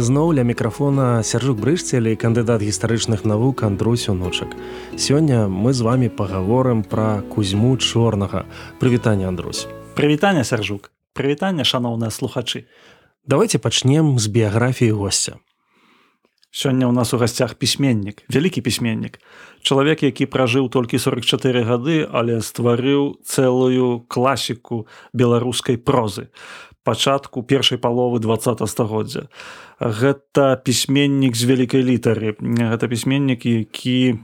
Зноў ля мікрафона сяржук брышцелі кандыдат гістарычных навук Андрусь унучак сёння мы з вами пагаворым пра кузьму чорнага. Прывітанне Андрусь прывітанне сяржук. Прывітанне шаноўныя слухачы. Давайте пачнем з біяграфіі госця. Сёння ў нас у гасцях пісьменнік вялікі пісьменнік. Чалавек які пражыў толькі 44 гады але стварыў цэлую класіку беларускай прозы пачатку першай паловы два стагоддзя. Гэта пісьменнік з вялікай літары. Гэта пісьменнік які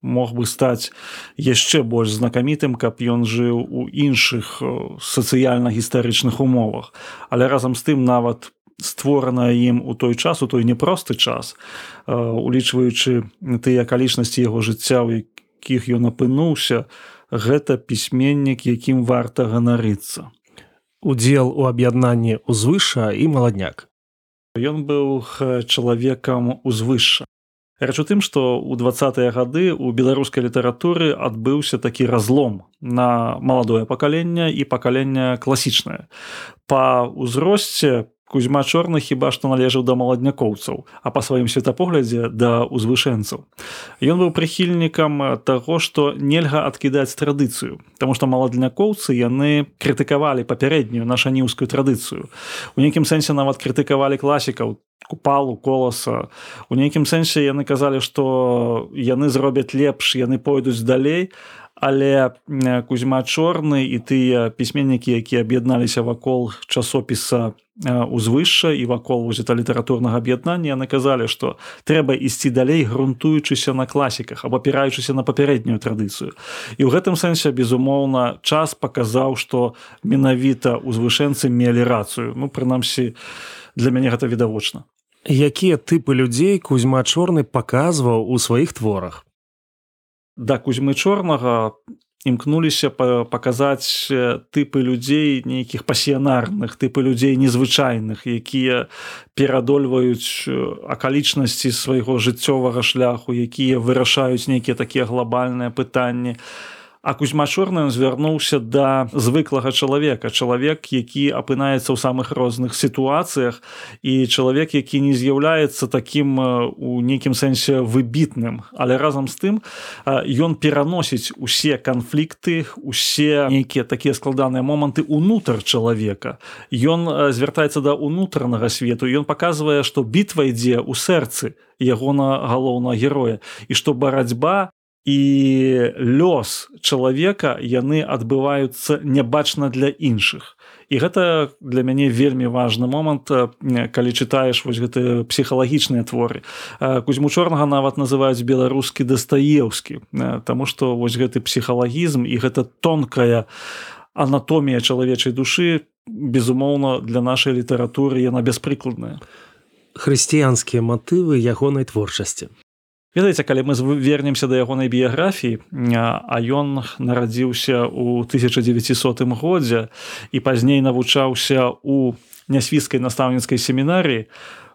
мог бы стаць яшчэ больш знакамітым каб ён жыў у іншых сацыяльна-гістарычных умовах. Але разам з тым нават створана ім у той час у той непросты час улічваючы тыя акалічнасці яго жыцця у якіх ён апынуўся гэта пісьменнік якім варта ганарыцца удзел у аб'яднанні узвыша і маладняк. Ён быў чалавекам узвышша. Рэч у тым, што ў двадцатыя гады ў беларускай літаратуры адбыўся такі разлом на маладое пакаленне і пакаленне класічнае. Па ўзросце Кузьма чорны хіба што належаў да маладнякоўцаў, а па сваім светапоглядзе да ўзвышэнцаў. Ён быў прыхільнікам таго, што нельга адкідаць традыцыю, Таму што маладнякоўцы яны крытыкавалі папярэднюю нашаніўскую традыцыю. У нейкім сэнсе нават крытыкавалі класікаў купалу коласа. У нейкім сэнсе яны казалі, што яны зробяць лепш, яны пойдуць далей, але кузьма чорны і тыя пісьменнікі якія аб'ядналіся вакол часопіса узвышша і вакол вузета літаратурнага аб'яднання яны казалі што трэба ісці далей грунтуючыся на класіках або апіраючыся на папярэднюю традыцыю. І ў гэтым сэнсе безумоўна час паказаў што менавіта узвышэнцы мелі рацыю. Ну прынамсі для мяне гэта відавочна. Якія тыпы людзей кузьма чорны паказваў у сваіх творах да кузьмы чорнага імкнуліся паказаць тыпы людзей нейкіх пасіянарных тыпы людзей незвычайных якія перадольваюць акалічнасці свайго жыццёвага шляху якія вырашаюць нейкія такія глобальныя пытанні. А кузьма чорны звярнуўся да звыклага чалавека. Чалавек які апынаецца ў самых розных сітуацыях і чалавек які не з'яўляецца таким у нейкім сэнсе выбітным. Але разам з тым ён пераносіць усе канфлікты усе нейкія такія складаныя моманты унутр чалавека. Ён звяртаецца да унутранага свету ён паказвае што бітва ідзе ў сэрцы ягона галоўнага героя. І што барацьба і лёс чалавека яны адбываюцца нябачна для іншых. І гэта для мяне вельмі важны момант калі чытаеш вось гэты псіхалагічныя творы. Кузьму чорнага нават называюць беларускі дастаеўскі Таму што вось гэты псіхалагізм і гэта тонкая анатомія чалавечай душы безумоўна для нашай літаратуры яна бяспрыкладная. Хрысціянскія матывы ягонай творчасці ведаеце калі мы вернемся да ягонай біяграфіі а ён нарадзіўся ў 1900 годзе і пазней навучаўся у нясвіцкай настаўніцкай семінарыі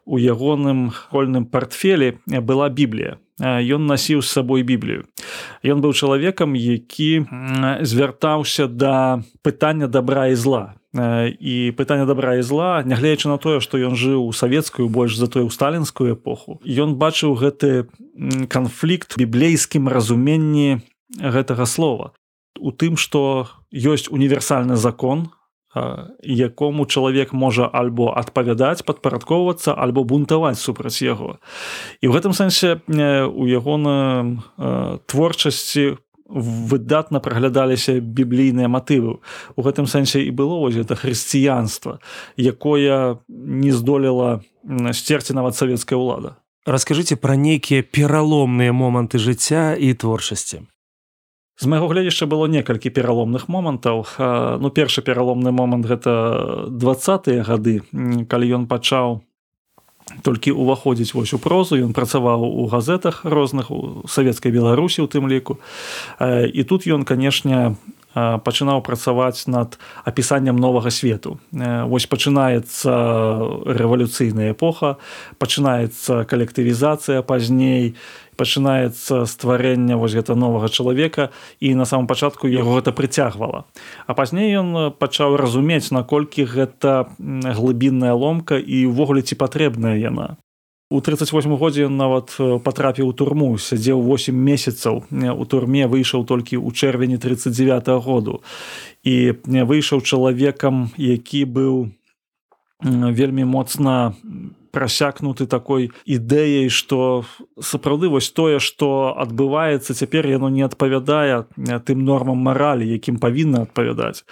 у ягоным хольным портфелі была біблія. Ён насіў з сабой біблію. Ён быў чалавекам які звяртаўся да пытання добра і зла. І пытанне добра і зла нягледзячы на тое што ён жыў у савецкую больш за тое ў сталінскую эпоху ён бачыў гэты канфлікт біблейскім разуменні гэтага слова. У тым што ёсць універсальны закон якому чалавек можа альбо адпавядаць падпарадкоўвацца альбо бунтаваць супраць яго і ў гэтым сэнсе у ягоным творчасці у выдатна праглядаліся біблійныя матывы у гэтым сэнсе і было вось это хрысціянства якое не здолела сцерці нават савецкая ўлада расскажыце пра нейкія пераломныя моманты жыцця і творчасці з майго гледзяшча было некалькі пераломных момантаў. Ну першы пераломны момант гэта двадцатыя гады калі ён пачаў толькі уваходзіць вось у прозу. Ён працаваў у газетах розных у савецкай беларусі у тым ліку. І тут ён канешне пачынаў працаваць над апісаннем новага свету. Вось пачынаецца рэвалюцыйная эпоха пачынаецца калектывізацыя пазней пачынаецца стварэнне вось гэта новага чалавека і на самом пачатку яго гэта прыцягвала. А пазней ён пачаў разумець наколькі гэта глыбінная ломка і ўвогуле ці патрэбная яна У 38 годзе ён нават патрапіў у турму сядзеў 8 месяцаў. У турме выйшаў толькі ў чэрвені 39 -го году. І выйшаў чалавекам які быў вельмі моцна прасякнуты такой ідэяй што сапраўды вось тое што адбываецца цяпер яно не адпавядае тым нормам маралі якім павінна адпавядаць.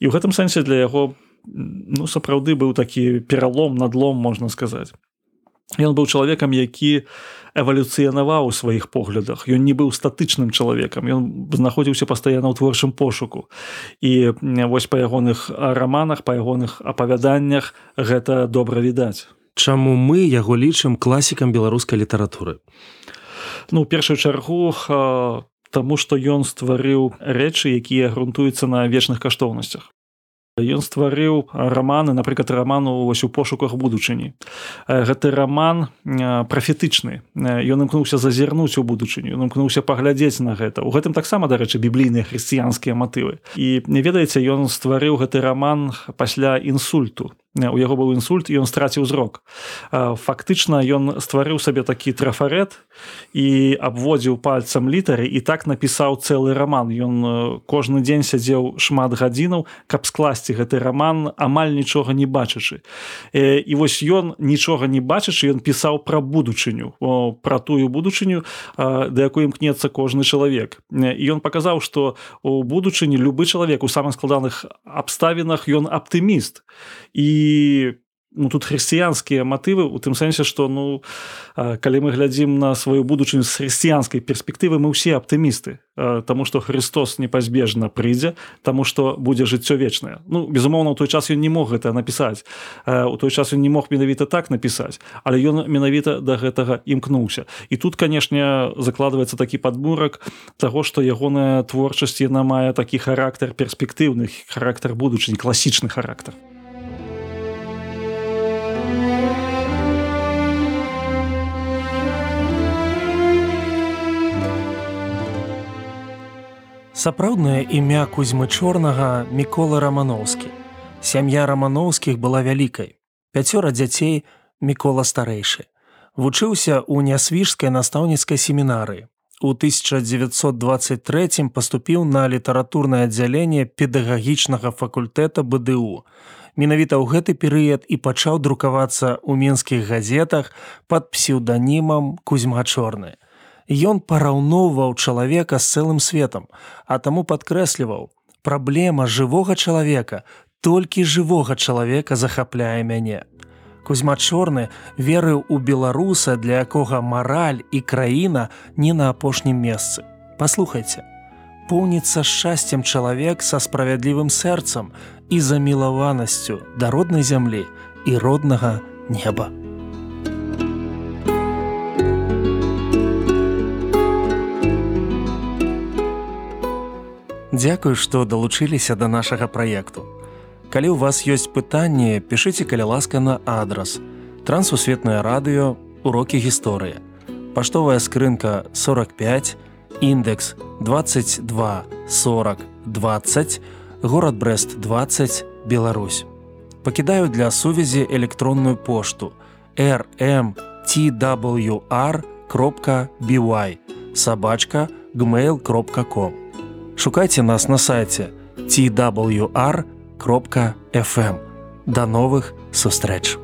І ў гэтым сэнсе для яго ну сапраўды быў такі пералом надлом можна сказаць Ён быў чалавекам які эвалюцыянаваў у сваіх поглядах. Ён не быў статычным чалавекам. Ён знаходзіўся пастаянна ў творчым пошуку. І вось па ягоных раманах па ягоных апавяданнях гэта добра відаць. Чаму мы яго лічым класікам беларускай літаратуры? Ну першую чаргу таму што ён стварыў рэчы якія грунтуюцца на вечных каштоўнасцях Ён стварыў раманы, напрыклад, раману вось у пошуках будучыні. Гэты раман прафетычны. Ён імкнуўся зазірнуць у будучыню, ён імкнуўся паглядзець на гэта. У гэтым таксама, дарэчы, біблійныя хрысціянскія матывы. І не ведаеце, ён стварыў гэты раман пасля інсульту у яго быў інсульт і ён страціў зрок. Фактычна ён стварыў сабе такі трафарэт і абводзіў пальцам літары і так напісаў цэлы раман. Ён кожны дзень сядзеў шмат гадзінаў каб скласці гэты раман амаль нічога не бачачы. І вось ён нічога не бачачы ён пісаў пра будучыню. Пра тую будучыню да якой імкнецца кожны чалавек. І ён паказаў што у будучыні любы чалавек у самых складаных абставінах ён аптыміст. І ну тут хрысціянскія матывы у тым сэнсе што ну калі мы глядзім на сваю будучыню з хрысціянскай перспектывы мы ўсе аптымісты Таму што Христос непазбежна прыйдзе таму што будзе жыццё вечнае ну безумоўна у той час ён не мог гэта напісаць у той час ён не мог менавіта так напісаць але ён менавіта да гэтага імкнуўся. І тут канешне закладваецца такі падмурак таго што ягоная творчасць яна мае такі характар перспектыўных характар будучыні класічны характар Сапраўднае імя кузьмы чорнага мікола рамановскі. Сям'я рамановскіх была вялікай. Пяцёра дзяцей мікола старэйшы. Вучыўся ў нясвіжскай настаўніцкай семінары. У 1923 паступіў на літаратурнае аддзяленне педагагічнага факультэта БДУ. Менавіта ў гэты перыяд і пачаў друкавацца ў мінскіх газетах пад псеўданімам кузьма чорны ён параўноўваў чалавека з цэлым светом, а таму падкрэсліваў: праблема жывога чалавека, толькі жывога чалавека захапляе мяне. Кузьма чорны верыў у беларуса, для якога мараль і краіна не на апошнім месцы. Паслухайце, поўніцца шчасцем чалавек са справядлівым сэрцам і замілаванасцю да роднай зямлі і роднага неба. Дзякую, што далучыліся да нашага праекту. Калі ў вас ёсць пытанні, пішыце каля ласка на адрас. Трансусветнае радыё, урокі гісторыі. Паштовая скрынка 45, індекс 22 40 20, горад Брест 20, Беларусь. Пакідаю для сувязі электронную пошту rmtwr.by сабачка gmail.com Шукайце нас на сайце twr.fm. Да новых сустрэч!